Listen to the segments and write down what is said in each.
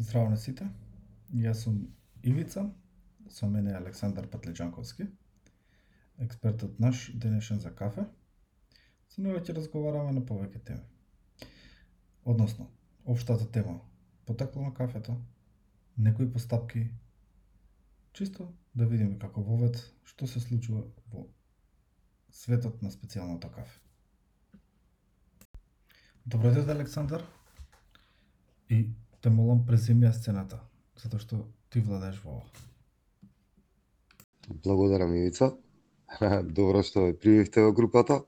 Здраво на сите, јас сум Ивица, со мене е Александар Патлиџанковски, експертот наш денешен за кафе. Со него ќе разговараме на повеќе теми. Односно, општата тема, потекло на кафето, некои постапки, чисто да видиме како вовед што се случува во светот на специјалното кафе. Добро дојде Александар. И те молам преземи ја сцената, затоа што ти владееш во ова. Благодарам Ивица. Добро што ве прививте во групата.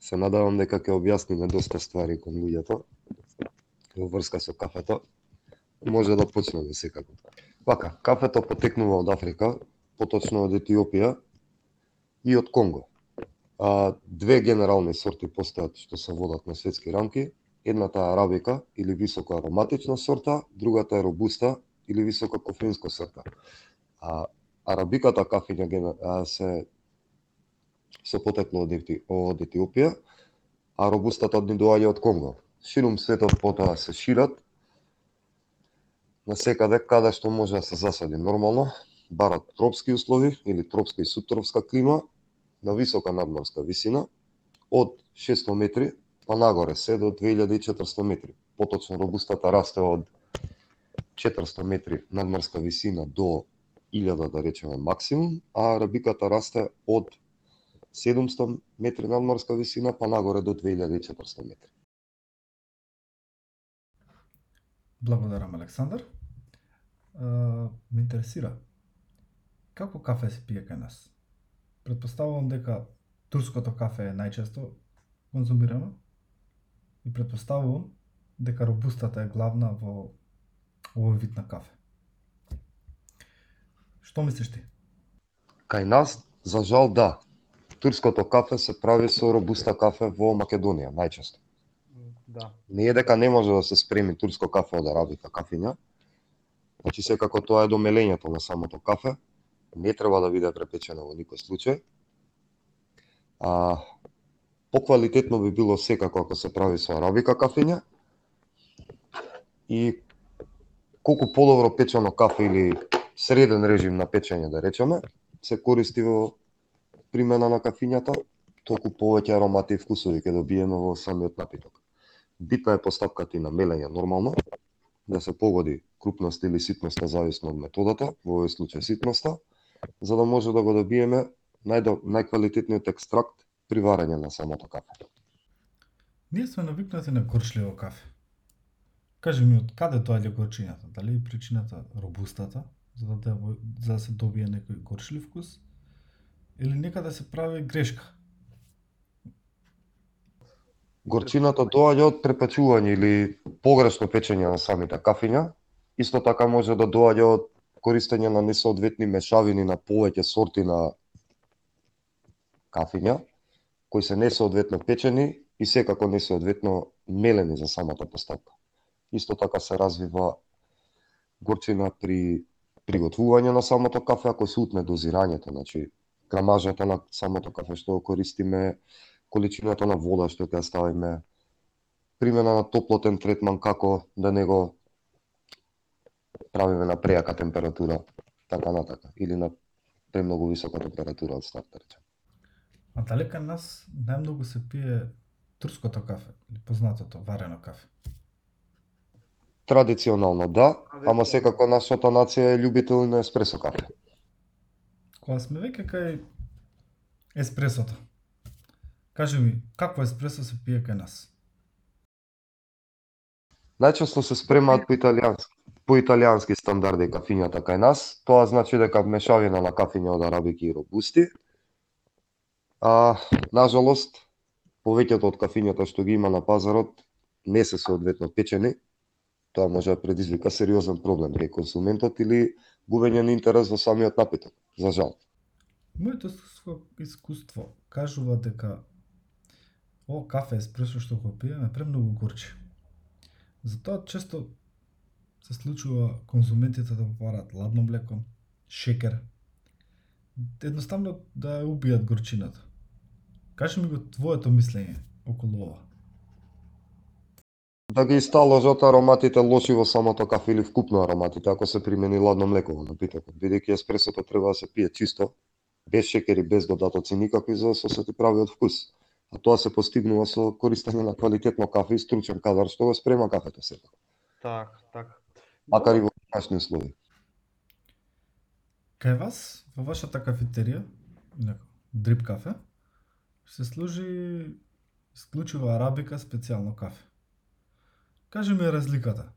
Се надавам дека ќе објасниме доста ствари кон луѓето во врска со кафето. Може да почнеме секако. Вака, кафето потекнува од Африка, поточно од Етиопија и од Конго. А, две генерални сорти постојат што се водат на светски рамки. Едната е арабика или високо ароматична сорта, другата е робуста или високо кофеинска сорта. А арабиката кафења се се потекло од, од Етиопија, а робустата ни доаѓа од Конго. Ширум светот потоа се шират, на секаде каде што може да се засади нормално, барат тропски услови или тропска и субтропска клима на висока надморска висина од 600 метри па нагоре се до 2400 метри. Поточно робустата расте од 400 метри надморска висина до 1000 да речеме максимум, а рабиката расте од 700 метри надморска висина па нагоре до 2400 метри. Благодарам Александар. ме интересира како кафе се пие кај нас? Предпоставувам дека турското кафе е најчесто конзумирано и предпоставувам дека робустата е главна во овој вид на кафе. Што мислиш ти? Кај нас, за жал, да. Турското кафе се прави со робуста кафе во Македонија, најчесто. Да. Не е дека не може да се спреми турско кафе од арабика кафиња. Значи секако тоа е до мелењето на самото кафе. Не треба да биде препечено во никој случај. А, поквалитетно би било секако ако се прави со арабика кафења. И колку подобро печено кафе или среден режим на печење да речеме, се користи во примена на кафињата, толку повеќе аромати и вкусови ќе добиеме во самиот напиток. Битна е постапката и на мелење нормално, да се погоди крупноста или ситноста зависно од методата, во овој случај ситноста, за да може да го добиеме најдо, најквалитетниот екстракт при варење на самото кафе. Ние сме навикнати на горчливо кафе. Кажи ми од каде доаѓа горчината? Дали е причината робустата, за да, за да се добие некој горчлив вкус, или некаде се прави грешка? Горчината доаѓа од препечување или погрешно печење на самите кафиња. Исто така може да доаѓа од користење на несоодветни мешавини на повеќе сорти на кафиња, кои се несоодветно печени и секако несоодветно мелени за самата постапка. Исто така се развива горчина при приготвување на самото кафе, ако се утне дозирањето, значи грамажата на самото кафе што користиме, количината на вода што ќе ставиме, примена на топлотен третман како да не го правиме на прејака температура, така натака, или на премногу висока температура од старт, да речем. А дали кај нас најмногу се пие турското кафе, или познатото варено кафе? Традиционално да, ама секако нашата нација е љубител на еспресо кафе. Кога сме веќе кај еспресото, кажи ми, какво еспресо се пие кај нас? Најчесто се спремаат по италијански, по италијански стандарди кафињата кај нас. Тоа значи дека мешавина на кафиња од арабики и робусти, А, нажалост, повеќето од кафињата што ги има на пазарот не се соодветно печени. Тоа може да предизвика сериозен проблем кај консументот или губење на интерес во самиот напиток, за жал. Моето искуство кажува дека о кафе еспресо што го пиеме премногу горчи. Затоа често се случува конзументите да попарат ладно млеко, шекер, едноставно да ја убијат горчината. Кажи ми го твоето мислење околу ова. да ги сталожат ароматите лоши во самото кафе или вкупно ароматите ако се примени ладно млеко во напитокот, бидејќи еспресото треба да се пие чисто, без шекери, без додатоци никакви за да се осети правиот вкус. А тоа се постигнува со користење на квалитетно кафе и стручен кадар што го спрема кафето сепак, Така, така. макар и во домашни услови. Кај вас, во вашата кафетерија, инаку, дрип кафе, се служи исклучиво арабика специјално кафе. Кажи ми разликата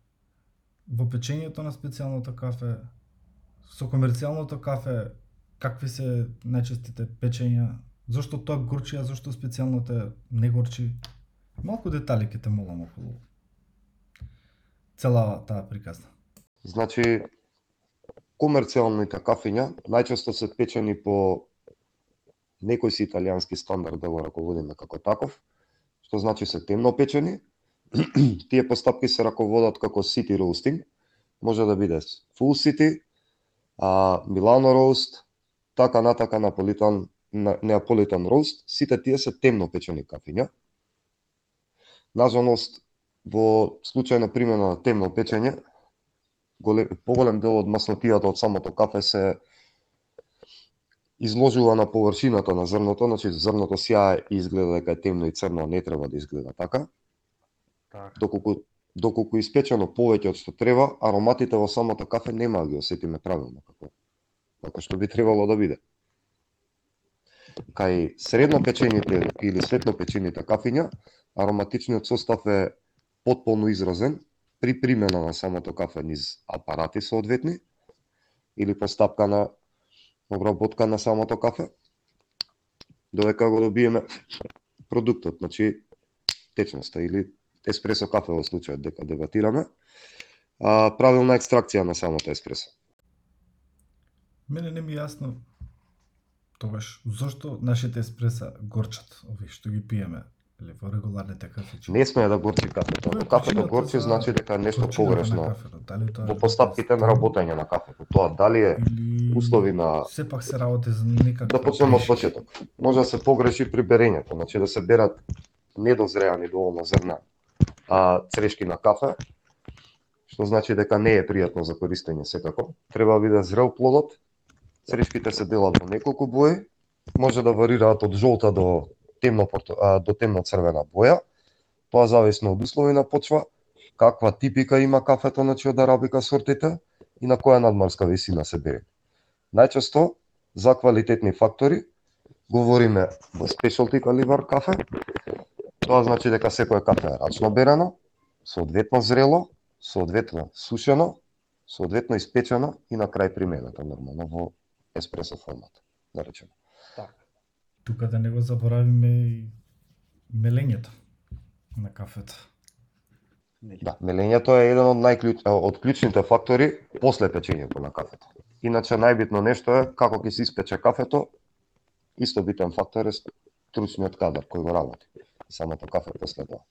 во печењето на специјалното кафе, со комерцијалното кафе, какви се најчестите печења, зошто тоа горчи, а зошто специјалното не горчи. Малку детали ќе те молам околу цела таа приказна. Значи, комерцијалните кафења најчесто се печени по некој си италијански стандард да го раководиме како таков, што значи се темно печени. Тие постапки се раководат како city roasting, може да биде full city, а Milano roast, така натака Наполитан, на- Неаполитан roast, сите тие се темно печени кафиња. Нажалост, во случај на примена на темно печење, голем, поголем дел од маснотијата од самото кафе се изложува на површината на зрното, значи зрното сјае и изгледа дека е темно и црно, не треба да изгледа така. Така. Доколку доколку испечено повеќе од што треба, ароматите во самото кафе нема да ги осетиме правилно како како што би требало да биде. Кај средно печените или светло печените кафиња, ароматичниот состав е потполно изразен при примена на самото кафе низ апарати соодветни или постапка на обработка на самото кафе, додека го добиеме продуктот, значи течноста или еспресо кафе во случајот дека дебатираме, а, правилна екстракција на самото еспресо. Мене не ми јасно тогаш зошто нашите еспреса горчат, овие што ги пиеме или во регуларните кафичи. Не смее да горчи кафето. Ако кафето горчи, значи дека е нешто погрешно кафето? Дали тоа во постапките на работење на кафето. Тоа дали е или услови на сепак се работи за некаква да почнеме од почеток. Може да се погреши при берењето, значи да се берат недозреани доволно зрна, а црешки на кафе, што значи дека не е пријатно за користење секако. Треба да биде зрел плодот. Црешките се делат во неколку бои, може да варираат од жолта до темно до темно црвена боја. Тоа зависно од услови на почва, каква типика има кафето, значи од арабика сортите и на која надморска висина се бере. Најчесто за квалитетни фактори говориме во спешалти калибар кафе. Тоа значи дека секое кафе е рачно берено, соодветно зрело, соодветно сушено, соодветно испечено и на крај применето нормално во еспресо формат, да речеме. Така. Тука да не го заборавиме и мелењето на кафето. Да, мелењето е еден од најклjuč од клучните фактори после печењето на кафето. Иначе најбитно нешто е како ќе се испече кафето, исто битен фактор е стручниот кадар кој го работи. Самото кафе после тоа.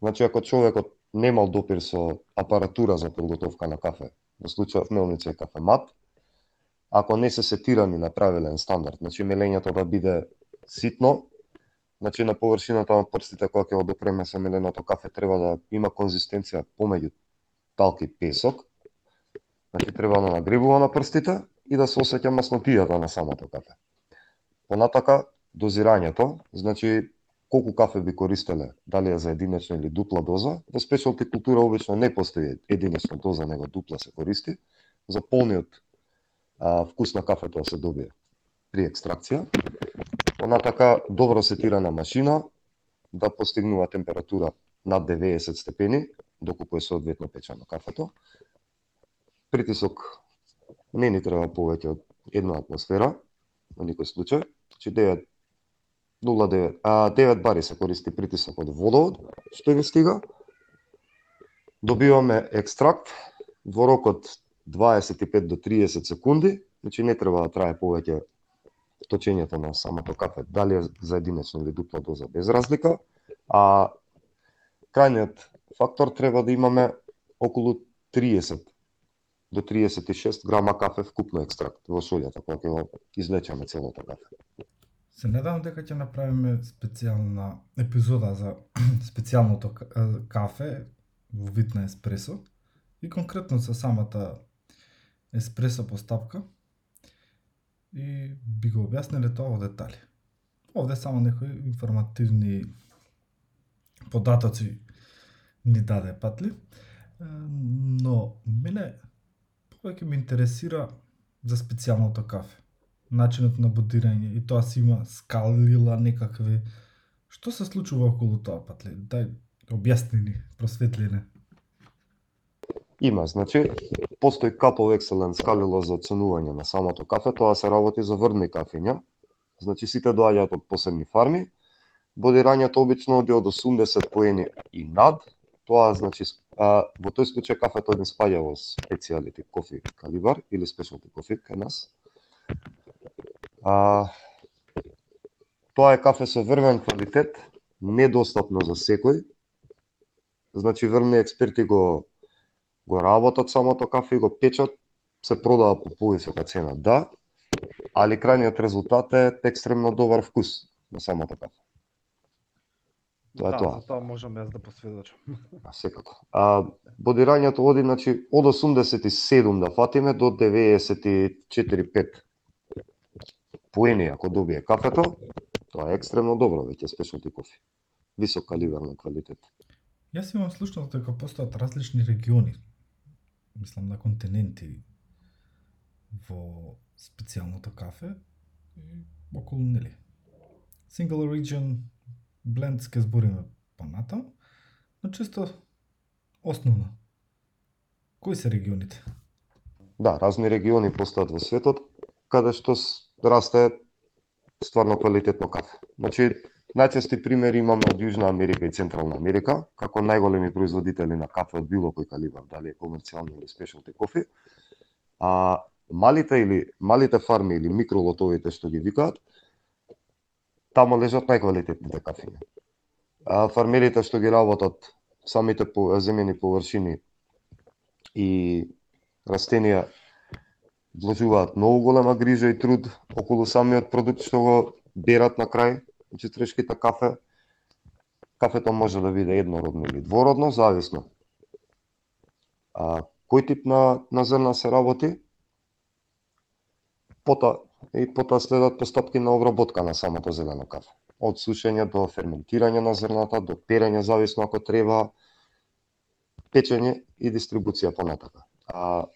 Значи ако човекот немал допир со апаратура за подготовка на кафе, во случајот мелница и кафемат, ако не се сетирани на правилен стандард, значи мелењето да биде ситно, Значи на површината на прстите кога ќе го допреме со меленото кафе треба да има конзистенција помеѓу талки и песок. Значи треба да нагребува на прстите и да се осеќа маснотијата на самото кафе. Понатака дозирањето, значи колку кафе би користеле, дали е за единична или дупла доза. Во спешалти култура обично не постои единична доза, него дупла се користи. За полниот а, вкус на кафето да се добие при екстракција. Понатака добро сетирана машина да постигнува температура над 90 степени, доколку е соодветно печено кафето. Притисок не ни треба повеќе од една атмосфера, во никој случај. Значи 9 0,9, а 9 бари се користи притисок од водовод, што ни стига. Добиваме екстракт во рок од 25 до 30 секунди, значи не треба да трае повеќе точењето на самото кафе, дали е за единична или дупла доза, без разлика, а крајниот фактор треба да имаме околу 30 до 36 грама кафе вкупно екстракт во солјата, кога ќе го извлечеме целото кафе. Се надевам дека ќе направиме специјална епизода за специјалното кафе во вид на еспресо и конкретно со самата еспресо постапка и би го објасниле тоа во детали. Овде само некои информативни податоци ни даде Патли, но мене повеќе ме интересира за специјалното кафе начинот на бодирање и тоа си има скалила некакви што се случува околу тоа патле дај објасни ни просветли не Има, значи, постои Cup екселен, Excellence скалило за оценување на самото кафе, тоа се работи за врни кафења. Значи, сите доаѓаат од посебни фарми. Бодирањето обично оди од 80 поени и над. Тоа значи, а, во тој случај кафето не спаѓа во специалити кофи калибар или спешалти кофи кај нас. А, тоа е кафе со врвен квалитет, недостапно за секој. Значи, врвни експерти го го работат самото кафе и го печат, се продава по повисока цена, да, али крајниот резултат е екстремно добар вкус на самото кафе. Тоа е да, тоа. тоа можам јас да посведочам. А, секако. А, бодирањето оди, значи, од 87 да фатиме до 94-5 поени ако добие кафето, тоа е екстремно добро, веќе спешалти кофи. Висок калибар на квалитет. Јас имам слушнато дека постојат различни региони мислам на континенти во специјалното кафе и околу нели single region blends ќе збориме понатаму, но чисто основно кои се регионите Да, разни региони постојат во светот каде што расте стварно квалитетно кафе. Значи, најчести примери имаме од Јужна Америка и Централна Америка, како најголеми производители на кафе од било кој калибар, дали е комерцијални или спешалти кофи. А малите или малите фарми или микролотовите што ги викаат, таму лежат најквалитетните кафења. А фармерите што ги работат самите по земени површини и растенија вложуваат многу голема грижа и труд околу самиот продукт што го берат на крај, значи трешките кафе. Кафето може да биде еднородно или двородно, зависно. А кој тип на, на зрна се работи? Пота и потоа следат постапки на обработка на самото зелено кафе. Од сушење до ферментирање на зрната, до перење зависно ако треба, печење и дистрибуција понатака. А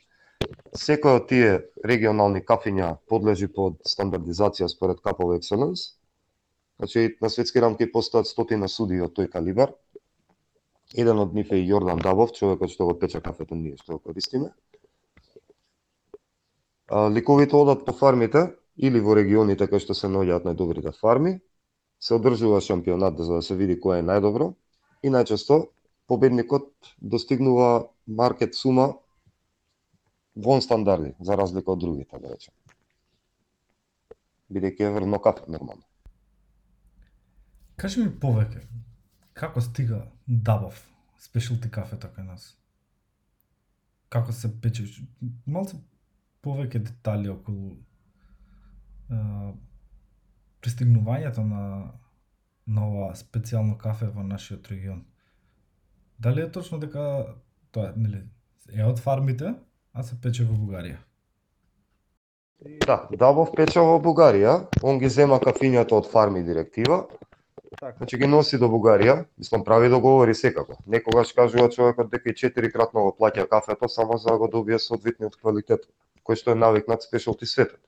секој од тие регионални кафиња подлежи под стандардизација според Cup of Excellence. Значи, на светски рамки постојат стотина суди од тој калибар. Еден од нив е Јордан Дабов, човекот што го пече кафето ние што го користиме. Ликовите одат по фармите или во регионите кај што се наоѓаат најдобрите фарми. Се одржува шампионат за да се види кој е најдобро и најчесто победникот достигнува маркет сума вон стандарди, за разлика од другите, да речем. Бидејќи е врно кап нормално. кажи ми повеќе како стига Дабов спешилти кафето кај нас како се пече малце повеќе детали околу пристигнувањето на на ова специјално кафе во нашиот регион. Дали е точно дека тоа нели е од фармите, а се пече во Бугарија? Да, Дабов пече во Бугарија, он ги зема кафињата од фарми директива, така. значи ги носи до Бугарија, мислам прави договори секако. Некогаш кажува човекот дека и четирикратно го плаќа кафето само за да го добие соодветниот квалитет кој што е навикнат спешалти светот.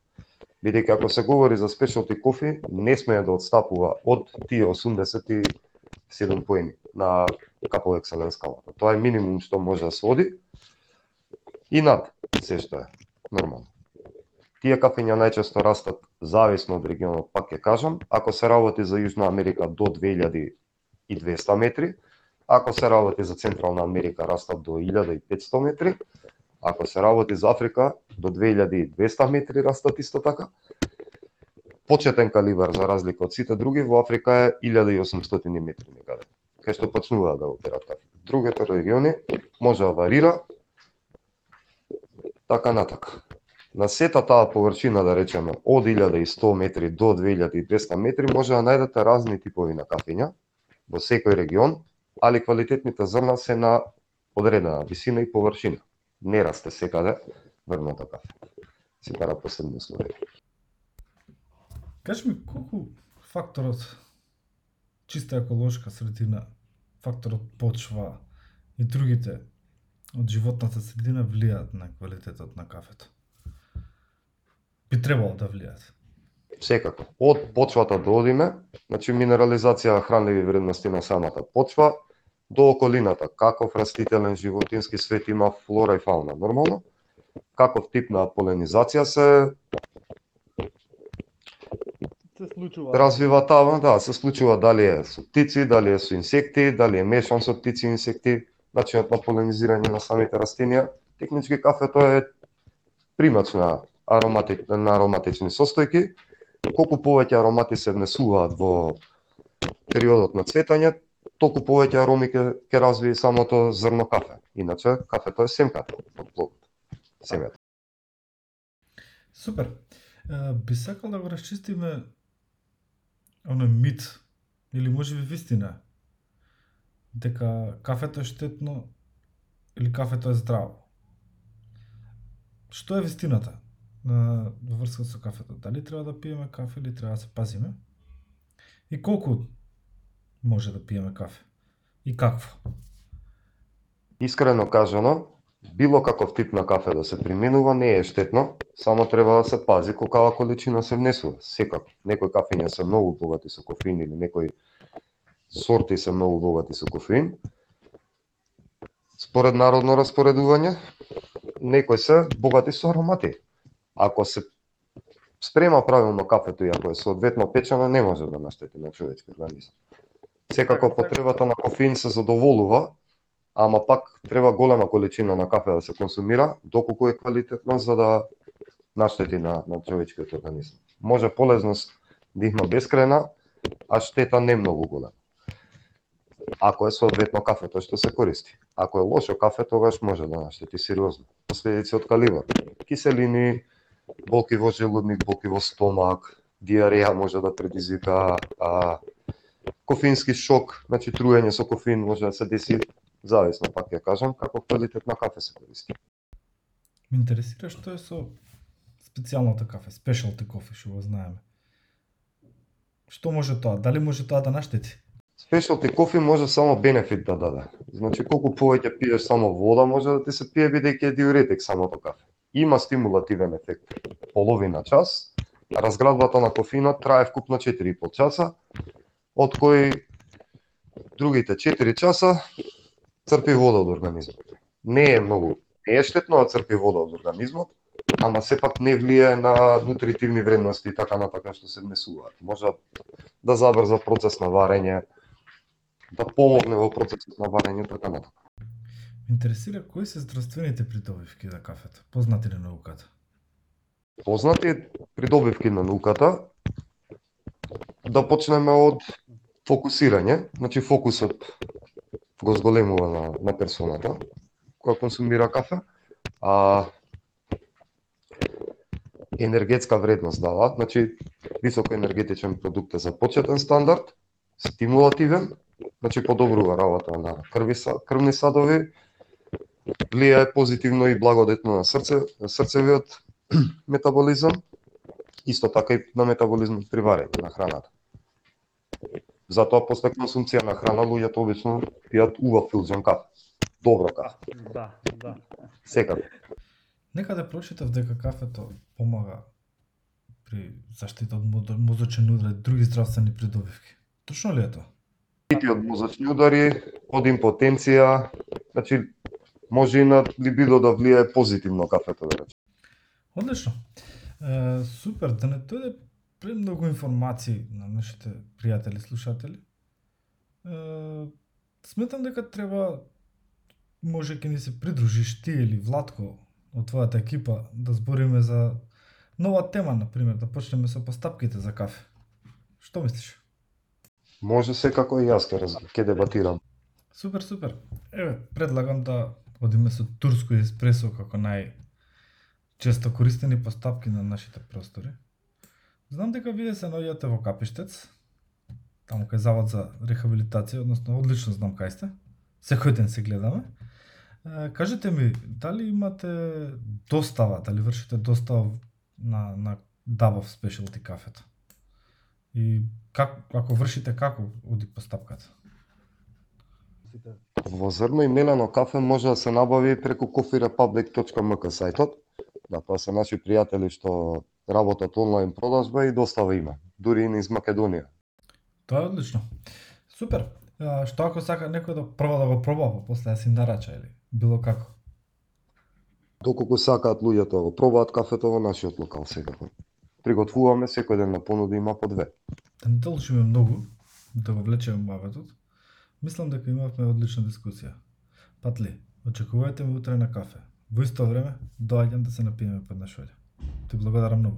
Бидејќи ако се говори за спешалти кофи, не смее да отстапува од тие 87 поени на капо екселен скалата. Тоа е минимум што може да своди и над се што е нормално. Тие кафења најчесто растат зависно од регионот, пак ќе кажам, ако се работи за Јужна Америка до 2200 метри, ако се работи за Централна Америка растат до 1500 метри, ако се работи за Африка до 2200 метри растат исто така. Почетен калибар за разлика од сите други во Африка е 1800 метри некаде, кај што почнуваат да операт така. Другите региони може да варира така натака. на сета таа површина, да речеме, од 1100 метри до 2200 метри, може да најдете разни типови на кафења во секој регион, али квалитетните зрна се на одредена висина и површина. Не расте секаде врното кафе. Се бара посебни услови. Кажи ми колку факторот чиста еколошка средина, факторот почва и другите од животната средина влијаат на квалитетот на кафето. Би требало да влијаат. Секако. Од почвата да одиме, значи минерализација хранливи вредности на самата почва, до околината, каков растителен животински свет има флора и фауна нормално, каков тип на поленизација се Се случува. развива таа, да, се случува дали е со птици, дали е со инсекти, дали е мешан со птици и инсекти, начинот на поленизирање на самите растенија. Технички кафето е примач на аромати, на ароматични состојки. Колку повеќе аромати се внесуваат во периодот на цветање, толку повеќе ароми ке, ке развие самото зрно кафе. Иначе кафето е семката од плодот. Семето. Супер. Би сакал да го расчистиме оној мит или можеби вистина дека кафето е штетно или кафето е здраво. Што е вистината на во врска со кафето? Дали треба да пиеме кафе или треба да се пазиме? И колку може да пиеме кафе? И какво? Искрено кажано, било каков тип на кафе да се применува не е штетно, само треба да се пази колкава количина се внесува. Секако, некои кафења се многу богати со кофеин или некои сорти се многу богати со кофеин. Според народно распоредување, некои се богати со аромати. Ако се спрема правилно кафето и ако е соодветно печено, не може да наштети на човечки организам. Секако потребата на кофеин се задоволува, ама пак треба голема количина на кафе да се консумира, доколку е квалитетно за да наштети на, на човечкиот организам. Може полезност да има бескрајна, а штета не многу голема. Ако е соодветно кафето што се користи. Ако е лошо кафе, тогаш може да наштети сериозно. Последици од калибар. Киселини, болки во желудник, болки во стомак, диареја може да предизвика, а, кофеински шок, значи труење со кофеин може да се деси, зависно пак ја кажам, како квалитет на кафе се користи. Ме интересира што е со специјалното кафе, specialty кофе, што го знаеме. Што може тоа? Дали може тоа да наштети? Спешалти кофи може само бенефит да даде. Значи колку повеќе пиеш само вода може да ти се пие бидејќи е диуретик самото кафе. Има стимулативен ефект половина час, разградбата на кофеинот трае вкупно 4,5 часа, од кои другите 4 часа црпи вода од организмот. Не е многу, не е штетно да црпи вода од организмот, ама сепак не влие на нутритивни вредности и така натака што се внесуваат. Може да забрза процес на варење, да помогне во процесот на варење така натака. Интересира кои се здравствените придобивки за кафето, познати на науката. Познати придобивки на науката да почнеме од фокусирање, значи фокусот го зголемува на, на персоната која консумира кафе, а енергетска вредност дава, значи високо енергетичен продукт е за почетен стандард, стимулативен, значи подобрува работа на крви, крвни садови, влијае позитивно и благодетно на срце, срцевиот метаболизам, исто така и на метаболизмот при варење на храната. Затоа после консумција на храна луѓето обично пијат убав филџан кафе. Добро кафе, Да, да. секако. Некаде прочитав дека кафето помага при заштита од мозо- мозочен удар и други здравствени придобивки. Точно ли е тоа? Пити од мозочни удари, од импотенција, значи може и на либидо да влијае позитивно кафето да рече. Одлично. Е, супер, да не дојде премногу информации на нашите пријатели слушатели. Е, сметам дека треба може ќе ни се придружиш ти или Владко од твојата екипа да збориме за нова тема, на пример, да почнеме со постапките за кафе. Што мислиш? Може секако и јас ке, раз... ке дебатирам. Супер, супер. Еве, предлагам да одиме со турско еспресо како нај често користени постапки на нашите простори. Знам дека вие се наоѓате во Капиштец, таму кај Завод за рехабилитација, односно одлично знам кај сте. Секој ден се гледаме. Кажете ми, дали имате достава, дали вршите достава на, на Дабов Specialty кафето? И как, ако вршите, како оди постапката? Во зрно и мелено кафе може да се набави преку coffeerepublic.mk сајтот. Да, тоа се наши пријатели што работат онлайн продажба и достава има, дури и низ Македонија. Тоа е одлично. Супер. А, што ако сака некој да прво да го проба, па после да си нарача или било како? Доколку сакаат луѓето да го пробаат кафето во нашиот локал секако. Приготвуваме секој ден на понуди има по две. Да не толчиме многу, да го влечеме муабетот. Мислам дека имавме одлична дискусија. Патли, очекувајте ме утре на кафе. Во исто време, доаѓам да се напиеме под нашолја. Ти благодарам многу.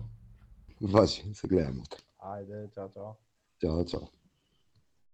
Важи, се гледаме утре. Ајде, чао, чао. Ćao, čao.